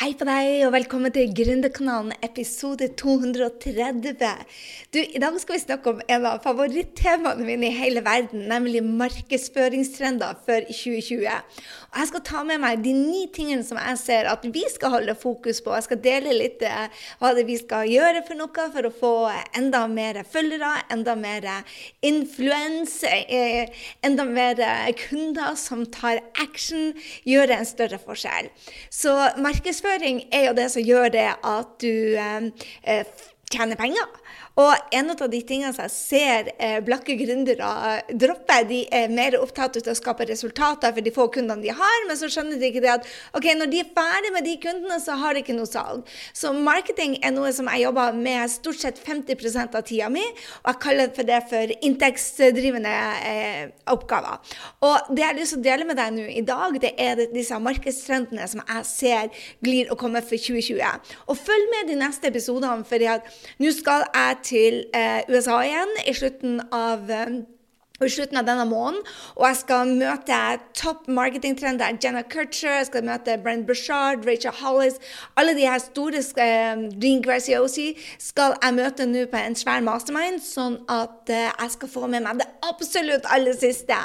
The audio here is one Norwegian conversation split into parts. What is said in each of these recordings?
Hei på deg, og velkommen til Gründerkanalen episode 230. Du, I dag skal vi snakke om en av favorittemaene mine i hele verden, nemlig markedsføringstrender for 2020. Og Jeg skal ta med meg de ni tingene som jeg ser at vi skal holde fokus på. Jeg skal dele litt eh, hva det vi skal gjøre for noe for å få enda mer følgere, enda mer influens, eh, enda mer kunder som tar action, gjøre en større forskjell. Så markedsføring markedsføring er jo det som gjør det at du eh, tjener penger. Og en av de tingene jeg ser eh, blakke gründere eh, droppe, de er mer opptatt av å skape resultater for de få kundene de har, men så skjønner de ikke det at ok, når de er ferdig med de kundene, så har de ikke noe salg. Så marketing er noe som jeg jobber med stort sett 50% av tida mi, og jeg kaller for det for inntektsdrivende eh, oppgaver. Og det jeg har lyst til å dele med deg nå i dag, det er disse markedstrendene som jeg ser glir å komme for 2020. Og følg med de neste episodene, for nå skal jeg til eh, USA igjen i slutten av eh, i slutten av denne måneden. Og jeg skal møte topp marketingtrender. Jenna Kutcher, jeg skal møte Brent Bushard, Rachel Hollis. Alle de her store uh, Dean Graziosi skal jeg møte nå på en svær mastermind, sånn at eh, jeg skal få med meg det absolutt aller siste.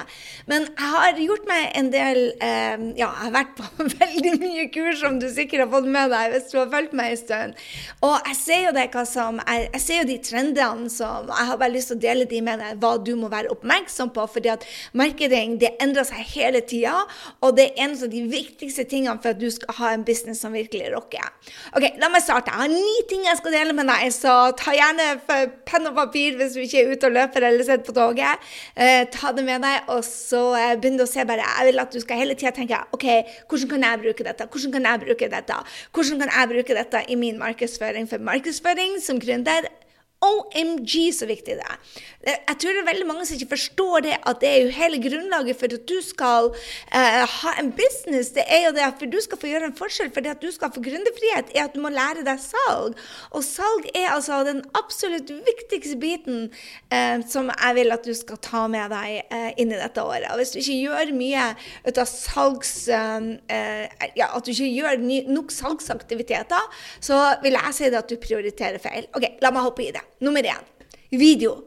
Men jeg har gjort meg en del eh, Ja, jeg har vært på veldig mye kurs, som du sikkert har fått med deg hvis du har fulgt meg en stund. Og jeg ser jo det hva som Jeg, jeg ser jo de trendene som Jeg har bare lyst til å dele de med deg, hva du må være oppmerksom oppmerksom på. fordi at marketing det endrer seg hele tida, og det er en av de viktigste tingene for at du skal ha en business som virkelig rocker. Ok, La meg starte. Jeg har ni ting jeg skal dele med deg, så ta gjerne penn og papir hvis du ikke er ute og løper eller sitter på toget. Eh, ta det med deg, og så eh, begynn å se bare. Jeg vil at du skal hele tida tenke OK, hvordan kan jeg bruke dette? Hvordan kan jeg bruke dette? Hvordan kan jeg bruke dette i min markedsføring? For markedsføring som gründer OMG, så viktig det er. Jeg tror det er veldig mange som ikke forstår det, at det er jo hele grunnlaget for at du skal uh, ha en business. Det er jo det at du skal få gjøre en forskjell, for det at du skal få gründerfrihet, er at du må lære deg salg. Og salg er altså den absolutt viktigste biten uh, som jeg vil at du skal ta med deg uh, inn i dette året. Og hvis du ikke gjør mye ut av salgs... ja, at du ikke gjør nok salgsaktiviteter, så vil jeg si det at du prioriterer feil. OK, la meg hoppe i det. Nummer én video.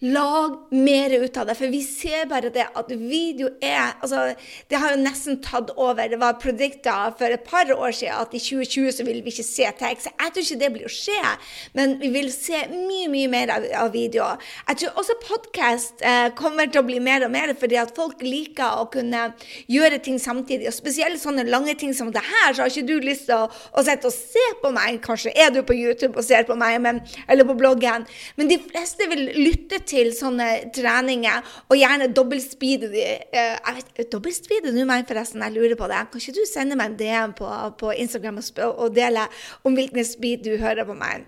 Lag mer ut av det. For vi ser bare det at video er altså, Det har jo nesten tatt over. Det var predikta for et par år siden at i 2020 så vil vi ikke se tekst. Jeg tror ikke det blir å skje, men vi vil se mye, mye mer av, av video. Jeg tror også podkast eh, kommer til å bli mer og mer, fordi at folk liker å kunne gjøre ting samtidig. Og spesielt sånne lange ting som det her, så har ikke du lyst til å, å sitte og se på meg. Kanskje er du på YouTube og ser på meg, men, eller på bloggen. Men de fleste vil lytte til til sånne treninger, og gjerne dobbeltspeede de. Uh, dobbeltspeede du meg, forresten? Jeg lurer på det. Kan ikke du sende meg en DM på, på Instagram og, og dele om hvilken speed du hører på meg?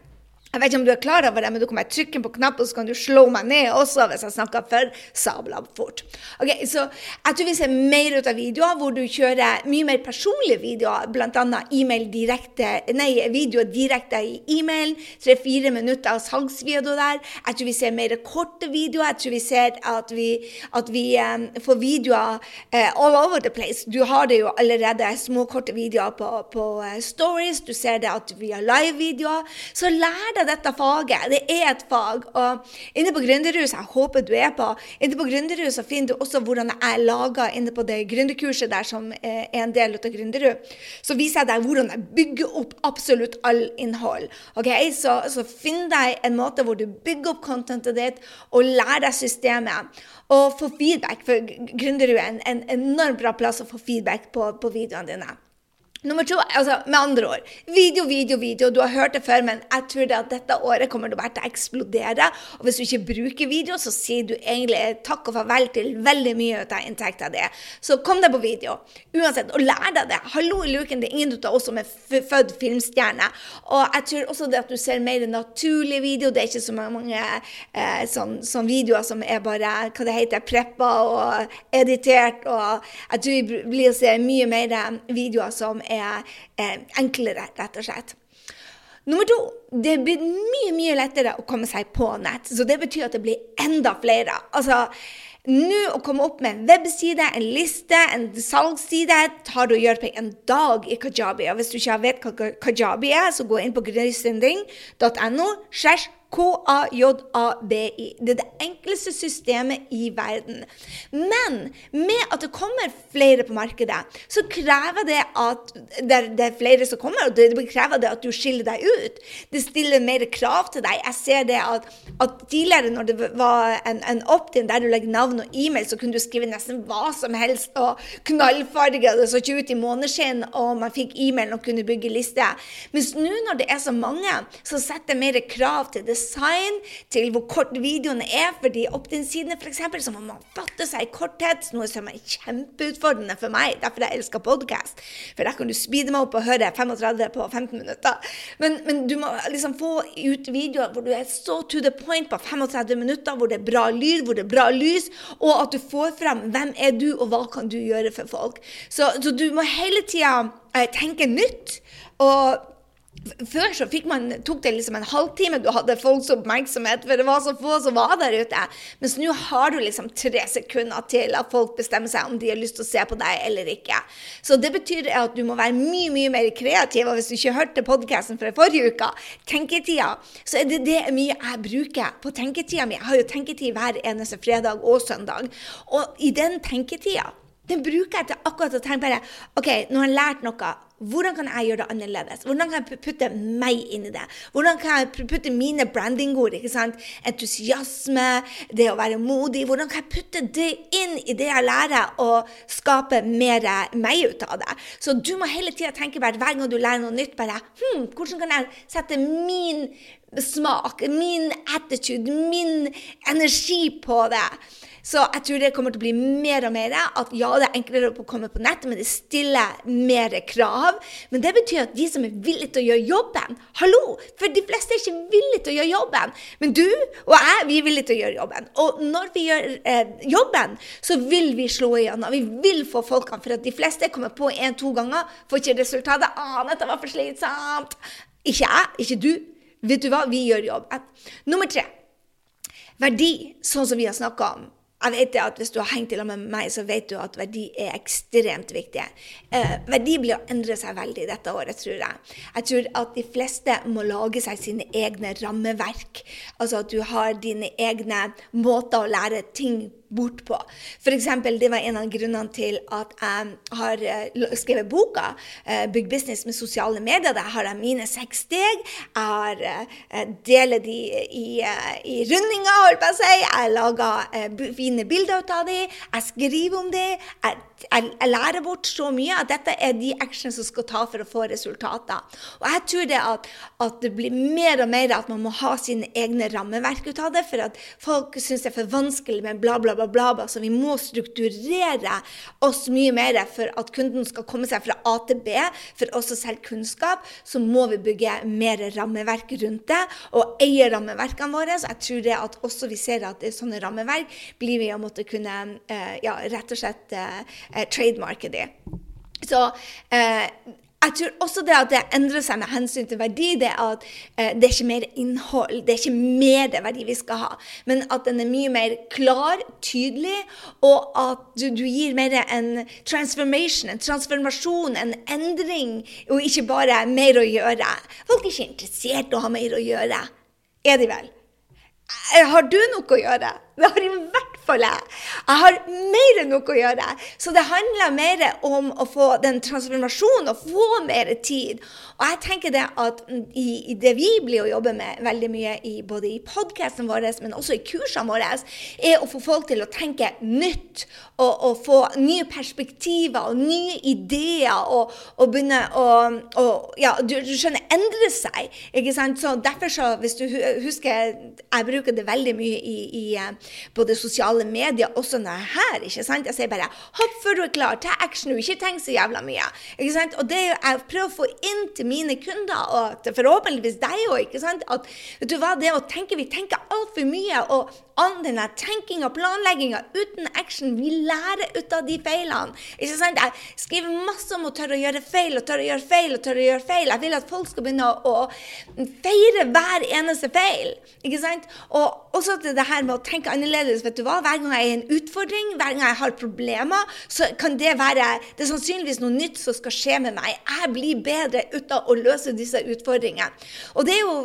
Jeg vet ikke om du er klar over det, men du kan bare trykke på knappen, så kan du slå meg ned også hvis jeg snakker for sabla fort. Ok, Så jeg tror vi ser mer ut av videoer hvor du kjører mye mer personlige videoer, bl.a. e-mail direkte, nei, videoer direkte i e-mailen. Tre-fire minutter av salgsvideo der. Jeg tror vi ser mer korte videoer. Jeg tror vi ser at vi, at vi um, får videoer uh, all over the place. Du har det jo allerede små, korte videoer på, på uh, stories. Du ser det at vi har live-videoer. Så lær deg deg dette faget. Det er et fag. Og inne på Gründerhuset, jeg håper du er på, inne på Gründerhuset finner du også hvordan jeg lager inne på det gründerkurset der som er en del av Gründerud. Så viser jeg deg hvordan jeg bygger opp absolutt all innhold. Okay? Så, så finn deg en måte hvor du bygger opp contentet ditt og lærer deg systemet. Og få feedback, for Gründerud er en, en enormt bra plass å få feedback på, på videoene dine. Nummer to, altså med andre ord, video, video, video. Du har hørt det før, men jeg tror det at dette året kommer til å eksplodere. Og hvis du ikke bruker video, så sier du egentlig takk og farvel til veldig mye av inntekta di. Så kom deg på video. Uansett, og lær deg det. Hallo i luken, det er ingen av oss som er født filmstjerne. Og jeg tror også det at du ser mer naturlig video. Det er ikke så mange eh, sånn, sånn, videoer som er bare hva det heter, preppa og editert. Og jeg tror vi blir å se mye mer videoer som er er eh, enklere, rett og slett. Nummer to, det blir mye mye lettere å komme seg på nett. Så det betyr at det blir enda flere. Altså, Nå å komme opp med en webside, en liste, en salgsside tar du og gjør på en dag i Kajabi. Og hvis du ikke vet hva Kajabi er, så gå inn på grøysending.no. K-a-j-a-b-i. Det er det enkleste systemet i verden. Men med at det kommer flere på markedet, så krever det at det er flere som kommer, og det krever det at du skiller deg ut. Det stiller mer krav til deg. Jeg ser det at, at tidligere, når det var en, en opt-in der du legger navn og e-mail, så kunne du skrive nesten hva som helst, og knallfarge, det så ikke ut i måneskinn, og man fikk e-mail og kunne bygge liste. Mens nå når det er så mange, så setter det mer krav til det design, til hvor kort videoene er. fordi opt-in-sidene f.eks. så må man fatte seg i korthet, noe som er kjempeutfordrende for meg. Derfor jeg elsker podkast. For der kan du speede meg opp og høre 35 på 15 minutter. Men, men, du må liksom få ut videoer hvor du er så to the point på 35 minutter, hvor det er bra lyd, hvor det er bra lys, og at du får frem hvem er du, og hva kan du gjøre for folk. Så, så du må hele tida eh, tenke nytt. Og før så man, tok det liksom en halvtime du hadde folks oppmerksomhet, for det var så få som var der ute. Mens nå har du liksom tre sekunder til at folk bestemmer seg om de har lyst til å se på deg eller ikke. Så det betyr at du må være mye mye mer kreativ. Og hvis du ikke hørte podkasten fra forrige uke, tenketida, så er det det mye jeg bruker på tenketida mi. Jeg har jo tenketid hver eneste fredag og søndag. Og i den tenketida den bruker jeg til akkurat å tenke bare OK, nå har jeg lært noe. Hvordan kan jeg gjøre det annerledes? Hvordan kan jeg putte meg inn i det? Hvordan kan jeg putte mine brandingord? ikke sant? Entusiasme, det å være modig. Hvordan kan jeg putte det inn i det jeg lærer, og skape mer meg ut av det? Så du må hele tida tenke hver gang du lærer noe nytt, bare hm, hvordan kan jeg sette min smak, min attitude, min energi på det? Så jeg tror det kommer til å bli mer og mer at ja, det er enklere å komme på nettet, men det stiller mer krav. Men det betyr at de som er villige til å gjøre jobben Hallo! For de fleste er ikke villige til å gjøre jobben. Men du og jeg, vi er villige til å gjøre jobben. Og når vi gjør eh, jobben, så vil vi slå igjennom. Vi vil få folkene. For at de fleste kommer på én-to ganger, får ikke resultatet. 'Å, dette var for slitsomt'. Ikke jeg, ikke du. Vet du hva? Vi gjør jobben. Nummer tre. Verdi, sånn som vi har snakka om. Jeg vet at Hvis du har hengt sammen med meg, så vet du at verdi er ekstremt viktig. Eh, verdi blir å endre seg veldig dette året, tror jeg. Jeg tror at de fleste må lage seg sine egne rammeverk. Altså at du har dine egne måter å lære ting på bort på. F.eks. det var en av grunnene til at jeg har eh, skrevet boka uh, 'Bygg business med sosiale medier'. Der har jeg mine seks steg. Jeg har uh, deler de i, i rundinger, holdt på å si. Jeg lager fine bilder ut av de. Jeg skriver om de. Jeg jeg, jeg, lærer bort så mye at dette er de actionene som skal ta for å få resultater. Og jeg tror det at, at, det blir mer og mer at man må ha sine egne rammeverk ut av det, for at folk syns det er for vanskelig med bla, bla, bla, bla. Så vi må strukturere oss mye mer for at kunden skal komme seg fra A til B. For oss å selge kunnskap, så må vi bygge mer rammeverk rundt det, og eie rammeverkene våre. Så jeg tror det at også vi ser at sånne rammeverk blir vi å måtte kunne uh, ja, rett og slett uh, eh, trademarket di. Så eh, jeg tror også det at det endrer seg med hensyn til verdi, det er at eh, det er ikke mer innhold, det er ikke mer verdi vi skal ha, men at den er mye mer klar, tydelig, og at du, du gir mer en transformation, en transformasjon, en endring, og ikke bare mer å gjøre. Folk er ikke interessert i å ha mer å gjøre, er de vel? Eh, har du noe å gjøre? Det har i hvert fall jeg. Jeg har mer enn noe å gjøre. Så det handler mer om å få den transformasjonen og få mer tid. Og jeg tenker det at i, det vi blir å jobbe med veldig mye i, både i podkasten vår, men også i kursene våre, er å få folk til å tenke nytt og, og få nye perspektiver og nye ideer og, og begynne å Ja, du, du, skjønner, endre seg. ikke sant? Så Derfor, så, hvis du husker Jeg bruker det veldig mye i, i både sosiale medier, også når jeg er her. ikke sant? Jeg sier bare 'hopp før du er klar', ta action, ikke tenk så jævla mye. ikke sant? Og det jeg prøver å få inn til mine kunder, og forhåpentligvis deg òg, at vet du hva, det å tenke Vi tenker altfor mye. og all denne tenkinga planlegginga uten action. Vi lærer ut av de feilene. Ikke sant? Jeg skriver masse om å tørre å gjøre feil og tørre å gjøre feil og tørre å gjøre feil. Jeg vil at folk skal begynne å feire hver eneste feil. Ikke sant? Og også til det her med å tenke annerledes. vet du hva? Hver gang jeg er i en utfordring, hver gang jeg har problemer, så kan det være det er sannsynligvis noe nytt som skal skje med meg. Jeg blir bedre ut av å løse disse utfordringene. Og det er jo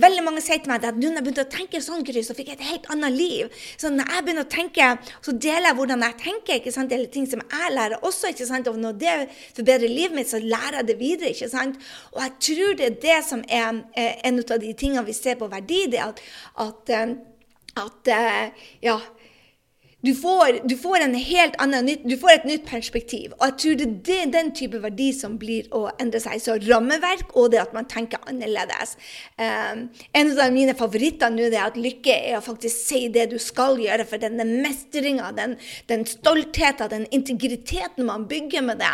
veldig mange sier til meg at nå når jeg begynte å tenke sånn, Gry, så fikk jeg et helt annet liv. Så når jeg begynner å tenke, så deler jeg hvordan jeg tenker, ikke sant? eller ting som jeg lærer også. ikke sant? Og når det forbedrer livet mitt, så lærer jeg det videre. ikke sant? Og jeg tror det er det som er en av de tingene vi ser på verdi, det at, at, eh, at eh, ja, du får, du får, en helt annen, du får et nytt perspektiv. Og jeg tror det er den type verdi som blir å endre seg. Så rammeverk og det at man tenker annerledes. Um, en av mine favoritter nå er at lykke er å faktisk si det du skal gjøre. For denne mestringa, den, den stoltheten, den integriteten man bygger med det.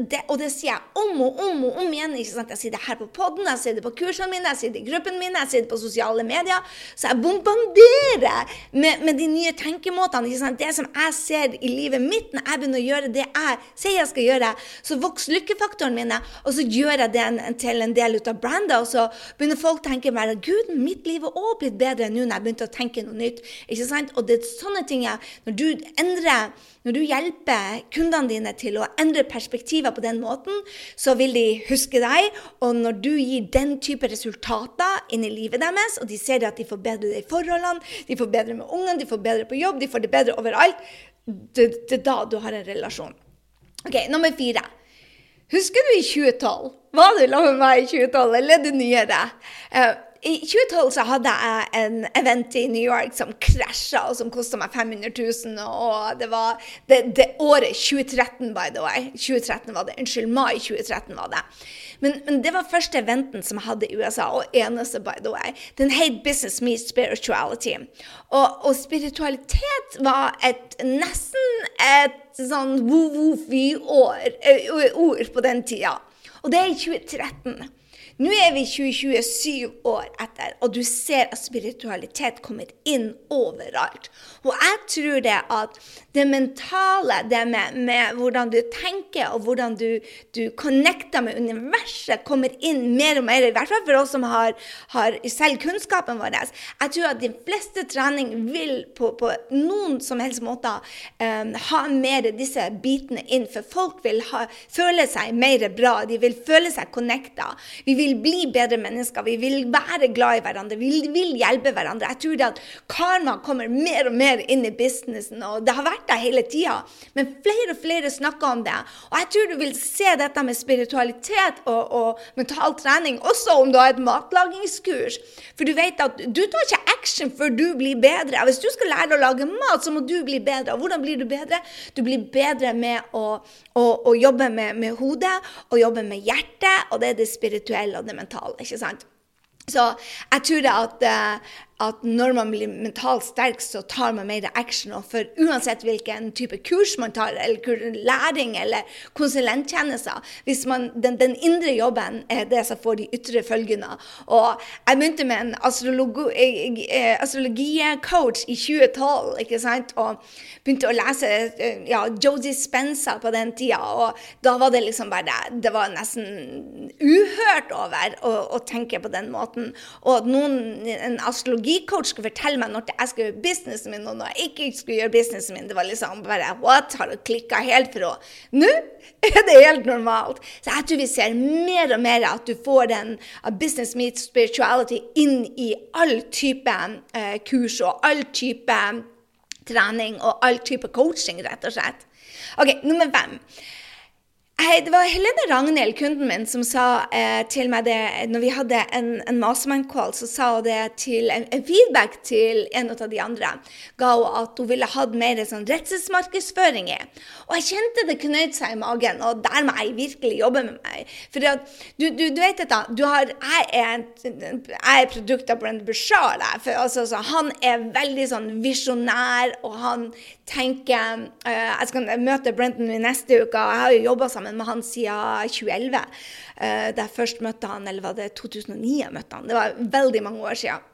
det. Og det sier jeg om og om og om igjen. Jeg sier det her på poden, jeg sier det på kursene mine, jeg sier det i gruppen min, jeg sier det på sosiale medier. Så jeg bombarderer med, med de nye tenkemåtene tankene. Det som jeg ser i livet mitt når jeg begynner å gjøre det jeg sier jeg skal gjøre, så vokser lykkefaktoren min, og så gjør jeg det til en del ut av brandet. Og så begynner folk å tenke mer Gud, mitt liv er også blitt bedre nå når jeg begynte å tenke noe nytt. Ikke sant? Og det er sånne ting jeg, Når du endrer når du hjelper kundene dine til å endre perspektiver på den måten, så vil de huske deg. Og når du gir den type resultater inn i livet deres, og de ser at de får bedre i forholdene, de får bedre med ungene, de får bedre på jobb, de får det bedre overalt, det, er da du har en relasjon. Ok, Nummer fire. Husker du i 2012? Var du sammen med meg i 2012, eller er det nyere? Uh, i 2012 så hadde jeg en event i New York som krasja, og som kosta meg 500 000. Og det var det, det, året 2013, by the way. 2013 var det. Unnskyld, mai 2013 var det. Men, men, det var første eventen som jeg hadde i USA, og eneste, by the way. Den het Business Meets Spirituality. Og, og, spiritualitet var et nesten et sånn woo-woo-fy-ord på den tida. Og det er i 2013. Nå er vi 20-27 år etter, og du ser at spiritualitet kommer inn overalt. Og jeg tror det at det mentale, det med, med hvordan du tenker og hvordan du, du, connecter med universet, kommer inn mer og mer, i hvert fall for oss som har, har selv kunnskapen vår. Jeg tror at de fleste trening vil på, på noen som helst måte um, ha mer disse bitene inn, for folk vil ha, føle seg mer bra, de vil føle seg connecta. Vi vil bli bedre mennesker, vi vil være glad i hverandre, vi vil hjelpe hverandre. Jeg tror det at karma kommer mer og mer inn i businessen, og det har vært der hele tida. Men flere og flere snakker om det. Og jeg tror du vil se dette med spiritualitet og, og mental trening også om du har et matlagingskurs. For du vet at du tar ikke action før du blir bedre. Hvis du skal lære å lage mat, så må du bli bedre. Og hvordan blir du bedre? Du blir bedre med å, å, å jobbe med, med hodet og jobbe med hjertet, og det er det spirituelle og det mentale. ikke sant? Så jeg tror at, uh, at når man blir mentalt sterk, så tar man mer action. Og for uansett hvilken type kurs man tar, eller læring eller konsulenttjenester, hvis man, den, den, indre jobben er det som får de ytre følgene. Og jeg begynte med en eh, astrologicoach i 2012, ikke sant? og begynte å lese eh, ja, Josie Spencer på den tida. Og da var det liksom bare Det var nesten uhørt over å, å tenke på den måten. Og at noen, en astrologi strategicoach skulle fortelle meg når jeg skulle gjøre businessen min, og når jeg ikke skulle gjøre businessen min. Det var liksom bare What? Har du klikka helt fra? Nå er det helt normalt. Så jeg tror vi ser mer og mer at du får den business meets spirituality inn i all type uh, kurs og all type trening og all type coaching, rett og slett. OK, nummer fem. Hei, det var Helene Ragnhild, kunden min, som sa eh, til meg det når vi hadde en, en mastermind-call, så sa hun det til en, en, feedback til en av de andre. Ga hun at hun ville hatt mer sånn redselsmarkedsføring i. Og jeg kjente det knøyt seg i magen, og der må jeg virkelig jobbe med meg. For du, du, du, vet dette, du har, jeg er, jeg produkt av Brent Bushar. Altså, han er veldig sånn visjonær, og han tenker eh, Jeg skal møte Brenton i neste uke, og jeg har jo jobba sammen sammen med han siden 2011. Uh, da jeg først møtte han, eller var det 2009 jeg møtte han? Det var veldig mange år siden.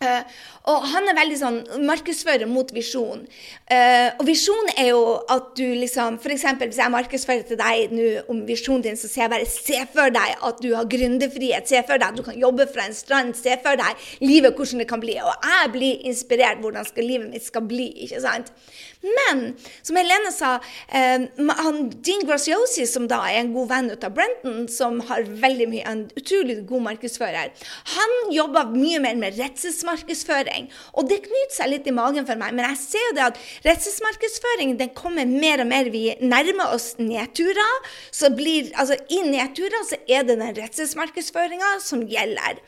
Uh, og han er veldig sånn markedsfører mot visjon. Uh, og visjon er jo at du liksom F.eks. hvis jeg markedsfører til deg nå om visjonen din, så sier jeg bare se for deg at du har gründerfrihet. Se for deg at du kan jobbe fra en strand. Se for deg livet, hvordan det kan bli. Og jeg blir inspirert hvordan skal livet mitt skal bli. ikke sant? Men som Helene sa, eh, han, Dean Graciosi, som da er en god venn ut av Brenton, som har veldig mye, en utrolig god markedsfører, han jobber mye mer med redselsmarkedsføring. Og det knyter seg litt i magen for meg, men jeg ser jo det at redselsmarkedsføring kommer mer og mer. Vi nærmer oss nedturer. Så blir, altså I nedturer så er det den redselsmarkedsføringa som gjelder.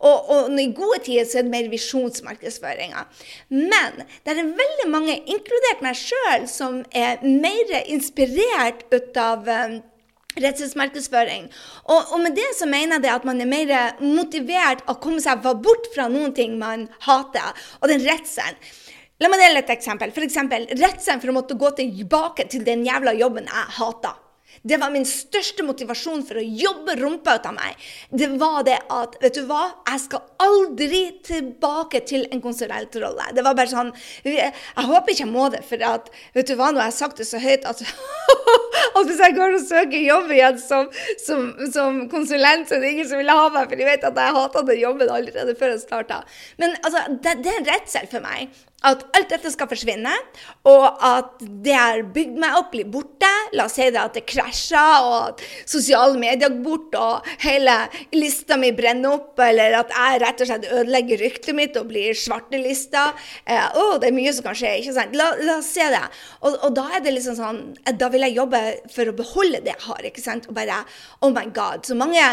Og, og, i gode tider så er det mer visjonsmarkedsføringa. Men det er veldig mange, inkludert meg sjøl, som er mer inspirert ut av um. Og, og, med det så mener jeg at man er mer motivert å komme seg bort fra noen ting man hater, og den redselen. La meg dele et eksempel. For eksempel, Redselen for å måtte gå tilbake til den jævla jobben jeg hater. Det var min største motivasjon for å jobbe rumpa ut av meg. Det var det at vet du hva, jeg skal aldri tilbake til en konsulentrolle. Det var bare sånn Jeg håper ikke jeg må det, for at, vet du hva, nå har jeg sagt det så høyt at, at hvis jeg går og søker jobb igjen som, som, som, konsulent, så er det ingen som vil ha meg, for de vet at jeg hata den jobben allerede før jeg starta. Men altså, det, det er en redsel for meg at alt dette skal forsvinne, og at det har bygd meg opp, blir borte. La oss si det at det krasjer, og at sosiale medier går bort, og hele lista mi brenner opp, eller at jeg rett og slett ødelegger ryktet mitt og blir svartelista. Eh, å, det er mye som kan skje. ikke sant? La, la oss se det. Og, og, da er det liksom sånn Da vil jeg jobbe for å beholde det jeg har, ikke sant? Og bare Oh my God. Så mange,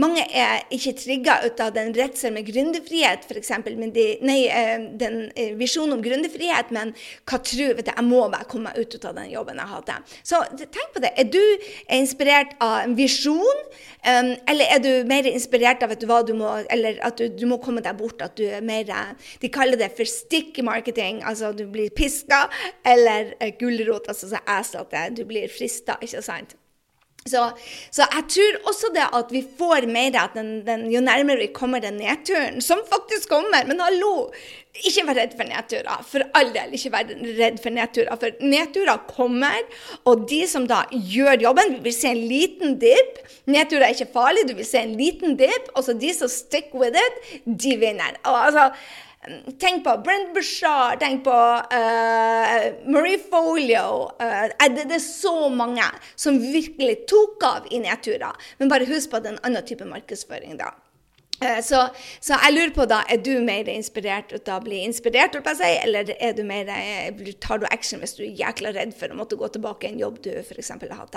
mange er ikke trigga ut av den redselen med gründerfrihet, f.eks., men de, nei, eh, den eh, visjonen diskusjon om gründerfrihet, men hva tror vet du, jeg må bare komme meg ut av den jobben jeg hadde. Så tenk på det. Er du inspirert av en visjon, um, eller er du mer inspirert av vet du, hva du må, eller at du, du, må komme deg bort? At du er mer De kaller det for stick marketing, altså du blir piska, eller uh, gulrot, altså så at Du blir frista, ikke sant? Så, så, jeg tror også det at vi får mer at den, den, jo nærmere vi kommer den nedturen, som faktisk kommer Men hallo! Ikke vær redd for nedturer. For all del, ikke vær redd for nedturer. For nedturer kommer, og de som da gjør jobben, vil se en liten dip. Nedturer er ikke farlig, du vil se en liten dip. Og så de som stick with it, de vinner. Og altså Tenk på Brent Bushard, tenk på uh, Marie Folio. Uh, det, det, er så mange som virkelig tok av i nedturer. Men bare husk på at det er en annen type markedsføring da. Eh, så, så, jeg lurer på da, er du mer inspirert ut av å bli inspirert, si, eller er du mer, eh, tar du action hvis du er jækla redd for å måtte gå tilbake i en jobb du f.eks. har hatt?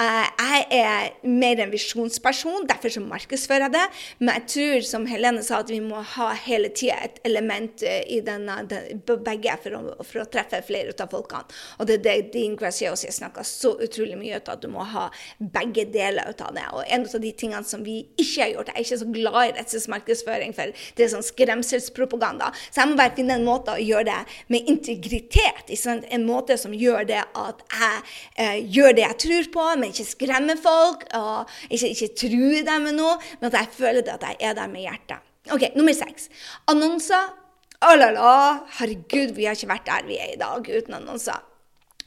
Uh, jeg er mer en visjonsperson, derfor så markedsfører jeg det. Men jeg tror, som Helene sa, at vi må ha hele tida et element i denne, den, begge for å, for å, treffe flere av folkene. Og det er det Dean Graciosi snakker så utrolig mye av, at du må ha begge deler av det. Og en av de tingene som vi ikke har gjort, jeg er ikke så glad i redselsmarkedsføring, for det er sånn skremselspropaganda. Så jeg må bare finne en måte å gjøre det med integritet. En måte som gjør det at jeg eh, gjør det jeg tror på, men ikke skremmer folk. og Ikke, ikke truer dem med noe, men at jeg føler det at jeg er der med hjertet. Ok, Nummer seks. Annonser. Å la la, herregud, vi har ikke vært der vi er i dag uten annonser.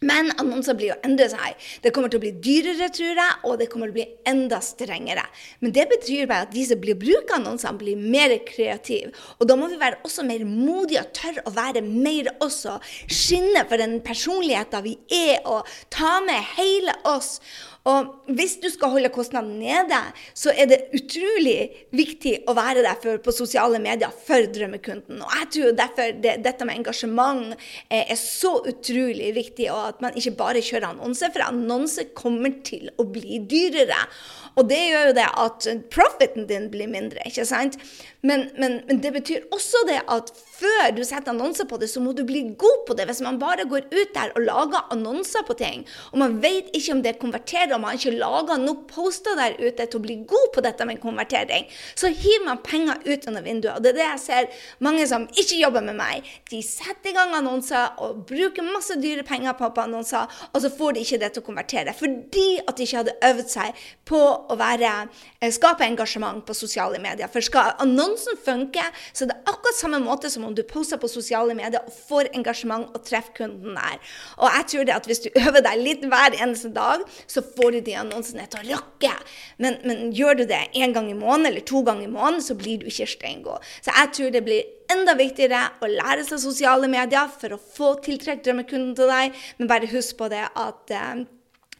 Men annonser blir jo endre seg. Det kommer til å bli dyrere, tror jeg, og det kommer til å bli enda strengere. Men det betyr bare at de som blir bruker annonsene, blir mer kreative. Og da må vi være også mer modige og tørre å være mer også. Skinne for den personligheten vi er, og ta med hele oss. Og hvis du skal holde kostnadene nede, så er det utrolig viktig å være der for, på sosiale medier for drømmekunden. Og jeg tror derfor det, dette med engasjement er, er så utrolig viktig, og at man ikke bare kjører annonser, for annonser kommer til å bli dyrere. Og det gjør jo det at profiten din blir mindre, ikke sant? Men, men, men, det betyr også det at før du setter annonser på det, så må du bli god på det. Hvis man bare går ut der og lager annonser på ting, og man vet ikke om det konverterer, og man ikke lager nok poster der ute til å bli god på dette med konvertering, så hiver man penger ut under vinduet. Og det er det jeg ser mange som ikke jobber med meg. De setter i gang annonser og bruker masse dyre penger på, på annonser, og så får de ikke det til å konvertere. Fordi at de ikke hadde øvd seg på å være, skape engasjement på sosiale medier. For skal annonsen funke, så er det akkurat samme måte som om du poster på sosiale medier og får engasjement og treffer kunden der. Og jeg tror det at hvis du øver deg litt hver eneste dag, så får du de annonsene til å rakke. Men, men gjør du det én gang i måneden eller to ganger i måneden, så blir du ikke steingod. Så jeg tror det blir enda viktigere å lære seg sosiale medier for å få tiltrukket drømmekunden til deg, men bare husk på det at eh,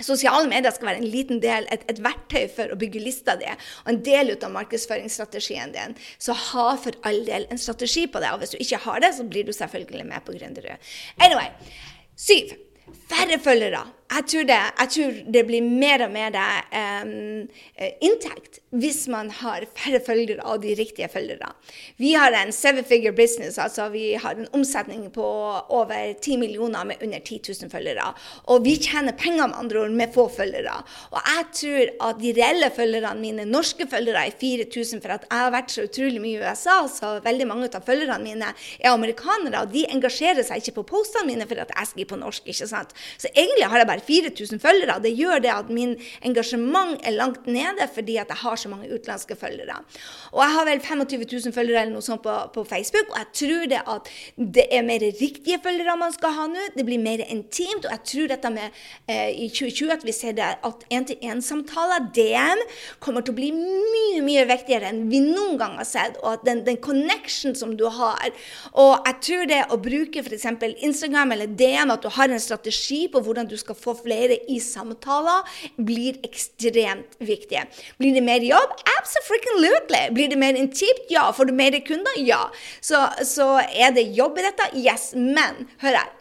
Sosiale medier skal være en liten del, et, et, verktøy for å bygge lista di, og en del ut av markedsføringsstrategien din. Så ha for all del en strategi på det. Og hvis du ikke har det, så blir du selvfølgelig med på Gründerud. Anyway, syv. Færre følgere jeg tror, det, jeg tror det, blir mer og mer um, inntekt hvis man har færre følgere av de riktige følgere. Vi har en seven figure business, altså vi har en omsetning på over 10 millioner med under 10 000 følgere. Og vi tjener penger med andre ord med få følgere. Og jeg tror at de reelle følgerne mine, norske følgere, er 4000, for at jeg har vært så utrolig mye i USA, så veldig mange av følgerne mine er amerikanere, og de engasjerer seg ikke på postene mine for at jeg skriver på norsk. ikke sant? Så egentlig har jeg bare 4000 følgere. Det gjør det at min engasjement er langt nede fordi at jeg har så mange utenlandske følgere. Og jeg har vel 25 000 følgere eller noe sånt på, på Facebook, og jeg tror det at det er mer riktige følgere man skal ha nå. Det blir mer intimt, og jeg tror dette med eh, i 2020 at vi ser det at én-til-én-samtaler, DM, kommer til å bli mye, mye viktigere enn vi noen gang har sett. Og at den, den connection som du har Og jeg tror det å bruke f.eks. Instagram eller DM, at du har en strategi på hvordan du skal få flere i samtaler blir ekstremt viktige. Blir det mer jobb? Absolutely. Blir det mer intimt? Ja. Får du mer kunder? Ja. Så, så er det jobb i dette? Yes. Men hør her.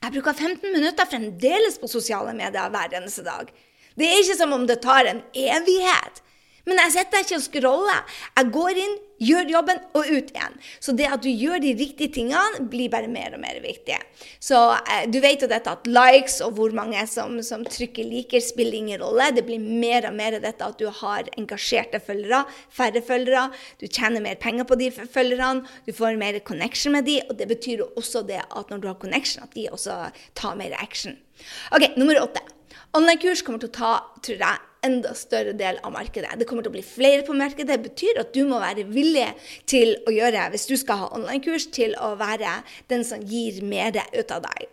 Jeg bruker 15 minutter fremdeles på sosiale medier hver eneste dag. Det er ikke som om det tar en evighet. Men jeg sitter ikke og scroller. Jeg går inn, gjør jobben og ut igjen. Så det at du gjør de riktige tingene, blir bare mer og mer viktig. Så eh, du vet jo dette at likes og hvor mange som, som trykker liker, spiller ingen rolle. Det blir mer og mer dette at du har engasjerte følgere, færre følgere. Du tjener mer penger på de følgerne, du får mer connection med de, og det betyr jo også det at når du har connection, at de også tar mer action. Ok, nummer åtte. Online-kurs kommer til å ta, tror jeg, enda større del av markedet. Det kommer til å bli flere på markedet. Det betyr at du må være villig til å gjøre, hvis du skal ha online-kurs, til å være den som gir mer ut av deg.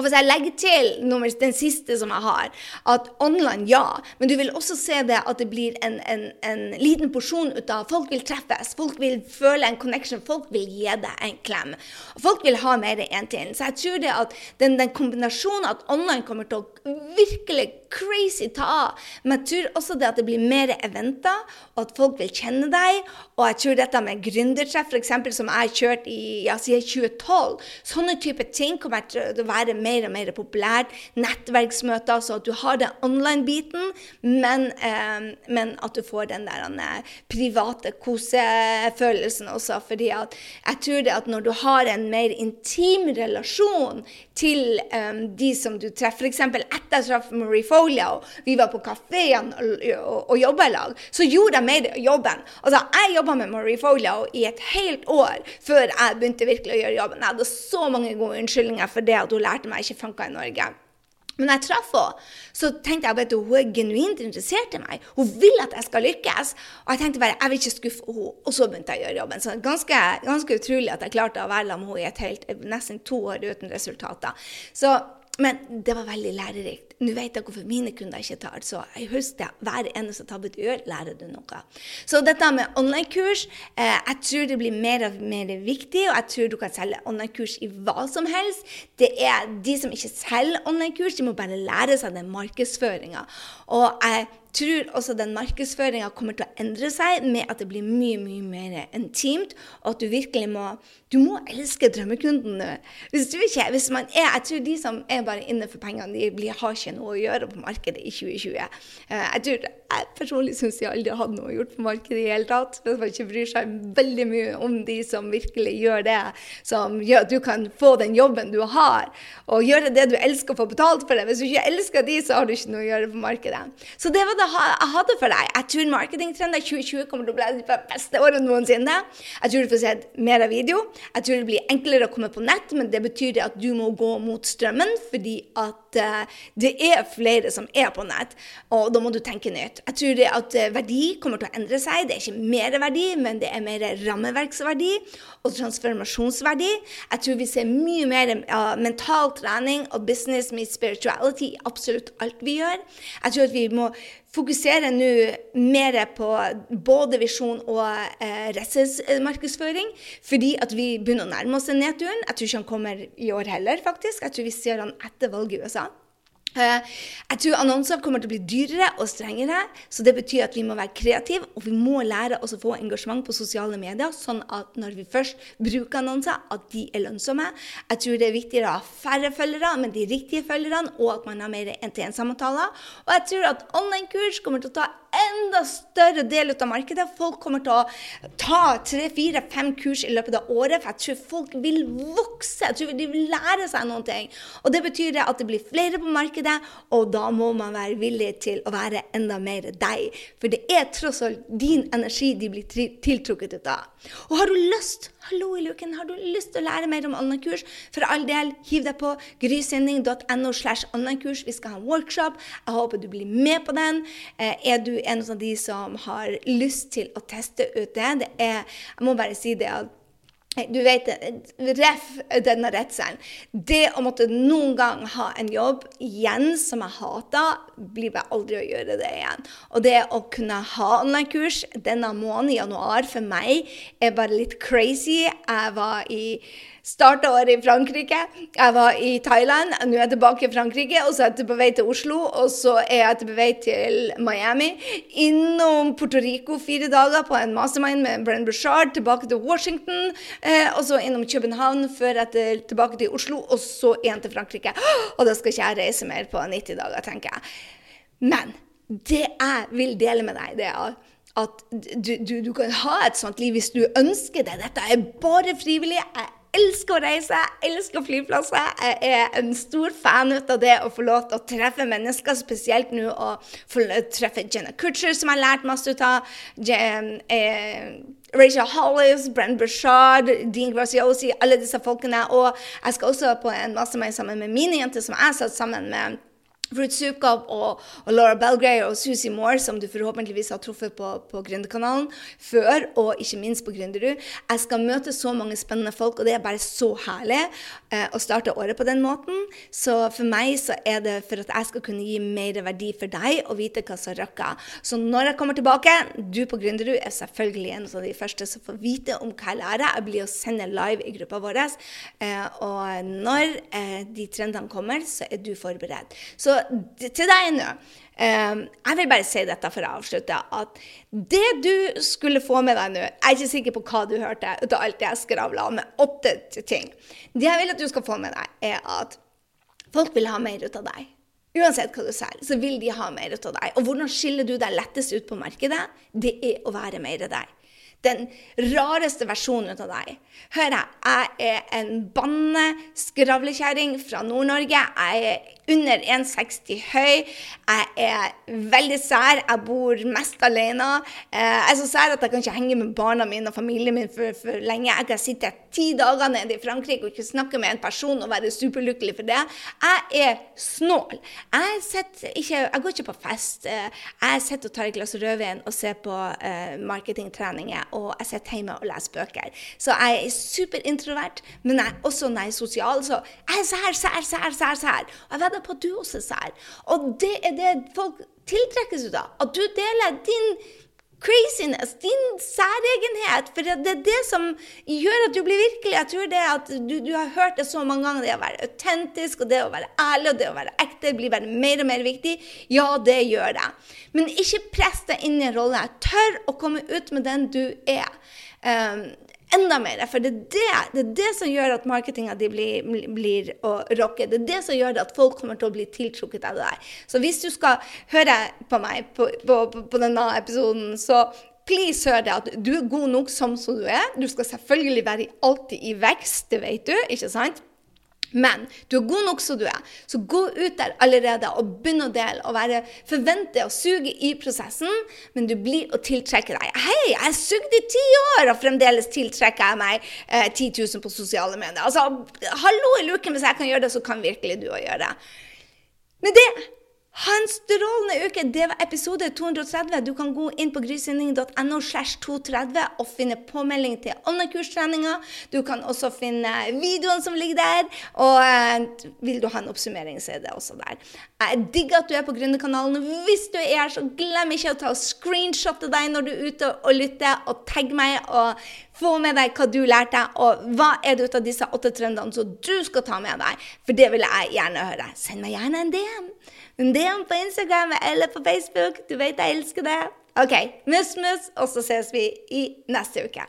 Og hvis jeg legger til nummer, den siste som jeg har, at online, ja, men du vil også se det at det blir en, en, en liten porsjon ut av Folk vil treffes, folk vil føle en connection, folk vil gi deg en klem. Og folk vil ha mer én til. Så jeg tror det at den, den kombinasjonen at online kommer til å virkelig crazy ta av. Men jeg tror også det at det blir mer eventer, og at folk vil kjenne deg. Og jeg tror dette med gründertreff, f.eks., som jeg har kjørt i ja, siden 2012, sånne type ting kommer til å være mer og mer populært. Nettverksmøter, så at du har den online-biten, men, eh, men, at du får den der den private kosefølelsen også. fordi at jeg tror det at når du har en mer intim relasjon til eh, de som du treffer, f.eks. etter jeg traff Marie Fogg og vi var på kafeen og, og, og jobba i lag, så gjorde jeg mer jobben. Altså, jeg jobba med Marie Folio i et helt år før jeg begynte virkelig å gjøre jobben. Jeg hadde så mange gode unnskyldninger for det at hun lærte meg ikke funka i Norge. Men når jeg traff henne, så tenkte jeg at hun er genuint interessert i meg. Hun vil at jeg skal lykkes. Og jeg tenkte bare jeg vil ikke skuffe henne. Og så begynte jeg å gjøre jobben. Så ganske, ganske utrolig at jeg klarte å være sammen med henne i et helt, nesten to år uten resultater. Så men det var veldig lærerikt. Nå vet jeg hvorfor mine kunder ikke tar. Så jeg husker hver eneste tabbe du gjør, lærer du noe. Så dette med online-kurs, eh, jeg tror det blir mer og mer viktig. Og jeg tror du kan selge online-kurs i hva som helst. Det er de som ikke selger online-kurs, de må bare lære seg den markedsføringa. Og jeg tror også den markedsføringa kommer til å endre seg med at det blir mye mye mer intimt, og at du virkelig må du må elske drømmekunden nå. Hvis du ikke, hvis man er, Jeg tror de som er bare inne for pengene, de blir, har ikke noe å gjøre på markedet i 2020. Eh, jeg tror, jeg personlig syns de aldri hadde noe å gjøre på markedet i hele tatt. Hvis man ikke bryr seg veldig mye om de som virkelig gjør det, som gjør at du kan få den jobben du har, og gjøre det du elsker og få betalt for det. Hvis du ikke elsker de, så har du ikke noe å gjøre på markedet. Så det var det jeg hadde for deg. Jeg tror marketingtrender 2020 kommer til å bli det beste året noensinne. Jeg tror du får sett mer av video. Jeg tror det blir enklere å komme på nett, men det betyr at du må gå mot strømmen fordi at at uh, det er flere som er på nett, og da må du tenke nytt. Jeg tror at uh, verdi kommer til å endre seg. Det er ikke mer verdi, men det er mer rammeverksverdi og transformasjonsverdi. Jeg tror vi ser mye mer mental trening og business med spirituality i absolutt alt vi gjør. Jeg tror at vi må fokuserer nå mer på både visjon og eh, redselsmarkedsføring, fordi at vi begynner å nærme oss nedturen. Jeg tror ikke han kommer i år heller, faktisk. Jeg tror vi ser han etter valget i USA. Eh, jeg tror annonser kommer til å bli dyrere og strengere, så det betyr at vi må være kreative, og vi må lære oss å få engasjement på sosiale medier, sånn at når vi først bruker annonser, at de er lønnsomme. Jeg tror det er viktigere å ha færre følgere, men de riktige følgerne, og at man har mer 1-til-1-samtaler. Og jeg tror at online-kurs kommer til å ta enda større del av markedet. Folk kommer til å ta tre, fire, fem kurs i løpet av året, for jeg tror folk vil vokse. Jeg tror de vil lære seg noen ting. Og det betyr at det blir flere på markedet, og da må man være villig til å være enda mer deg. For det er tross alt din energi de blir tiltrukket ut av. Og har du lyst Hallo i luken, har du lyst til å lære mer om online-kurs? For all del, hiv deg på grysending.no slash. Vi skal ha en workshop. Jeg håper du blir med på den. Eh, er du en av de som har lyst til å teste ut det? Det er Jeg må bare si det at du vet, ref denne redselen. Det å måtte noen gang ha en jobb igjen som jeg hater, blir jeg aldri å gjøre det igjen. Og det å kunne ha online-kurs denne måneden, januar, for meg er bare litt crazy. Jeg var i Starta året i Frankrike. Jeg var i Thailand, nå er jeg tilbake i Frankrike. Og så er jeg på vei til Oslo, og så er jeg på vei til Miami. Innom Puerto Rico fire dager på en mastermind med Brenn Bushard. Tilbake til Washington, eh, og så innom København før jeg er tilbake til Oslo, og så igjen til Frankrike. Og da skal ikke jeg reise mer på 90 dager, tenker jeg. Men det jeg vil dele med deg, det er at du, du, du, kan ha et sånt liv hvis du ønsker det. Dette er bare frivillig. Jeg elsker å reise, jeg elsker flyplasser. Jeg er en stor fan ut av det å få lov til å treffe mennesker, spesielt nå å få treffe Jenna Kutcher, som jeg har lært masse ut av. Jen, eh, Rachel Hollis, Brent Burchard, Dean Graziosi, alle disse folkene. Og jeg skal også på en mastermind sammen med mine jenter, som jeg satt sammen med Fruit Sukab og, og, Laura Belgray og Susie Moore, som du forhåpentligvis har truffet på, på Gründerkanalen før, og ikke minst på Gründerud. Jeg skal møte så mange spennende folk, og det er bare så herlig eh, å starte året på den måten. Så for meg så er det for at jeg skal kunne gi mer verdi for deg og vite hva som rakker. Så når jeg kommer tilbake, du på Gründerud er selvfølgelig en av de første som får vite om hva jeg lærer. Jeg blir å sende live i gruppa vår, eh, og når eh, de trendene kommer, så er du forberedt. Så til deg nå um, Jeg vil bare si dette for å avslutte. At det du skulle få med deg nå Jeg er ikke sikker på hva du hørte ut av alt jeg skravla om, åtte ting. Det jeg vil at du skal få med deg, er at folk vil ha mer ut av deg. Uansett hva du sier, så vil de ha mer ut av deg. Og hvordan skiller du deg lettest ut på markedet? Det er å være mer deg den rareste versjonen av deg. Hør her, jeg er en banne skravlekjerring fra Nord-Norge. Jeg er under 1,60 høy. Jeg er veldig sær. Jeg bor mest alene. Eh, jeg er så sær at jeg kan ikke henge med barna mine og familien min for, for lenge. Jeg kan sitte ti dager nede i Frankrike og ikke snakke med en person og være superlykkelig for det. Jeg er snål. Jeg, ikke, jeg går ikke på fest. Eh, jeg sitter og tar et glass rødvin og ser på uh, marketingtreninger og jeg sitter hjemme og leser bøker. Så jeg er superintrovert, men jeg, også er sosial, så jeg er sær, sær, sær, sær, sær. Og jeg vedder på at du også er sær. Og det er det folk tiltrekkes ut av. At du deler din craziness, din særegenhet. For det er det som gjør at du blir virkelig. Jeg tror det at du, du, har hørt det så mange ganger, det å være autentisk og det å være ærlig og det å være ekte blir bare mer og mer viktig. Ja, det gjør det. Men ikke press deg inn i en rolle. Tør å komme ut med den du er. Um, enda mer. For det er det, det, er det som gjør at marketinga di blir, blir å rocke. Det er det som gjør at folk kommer til å bli tiltrukket av det der. Så hvis du skal høre på meg på, på, på, denne episoden, så please hør det at du er god nok som som du er. Du skal selvfølgelig være alltid i vekst, det vet du, ikke sant? Men du er god nok som du er, så gå ut der allerede og begynn å dele. og være, Forvente å suge i prosessen, men du blir å tiltrekke deg. Hei, jeg har sugd i ti år, og fremdeles tiltrekker jeg meg eh, 10 000 på sosiale medier. Altså, hallo i luken, hvis jeg kan gjøre det, så kan virkelig du òg gjøre det. med det ha en strålende uke! Det var episode 230. Du kan gå inn på grysynding.no slash 230 og finne påmelding til alle kurstreninger. Du kan også finne videoen som ligger der. Og eh, vil du ha en oppsummering, så er det også der. Jeg digger at du er på Gründerkanalen. Hvis du er her, så glem ikke å ta og screenshotte deg når du er ute og lytter, og tagg meg. og få med deg hva du lærte, og hva er det ut av disse åtte trendene som du skal ta med deg. For det vil jeg gjerne høre. Send meg gjerne en DM. En DM på Instagram eller på Facebook. Du vet jeg elsker det. OK. Mus, mus, og så ses vi i neste uke.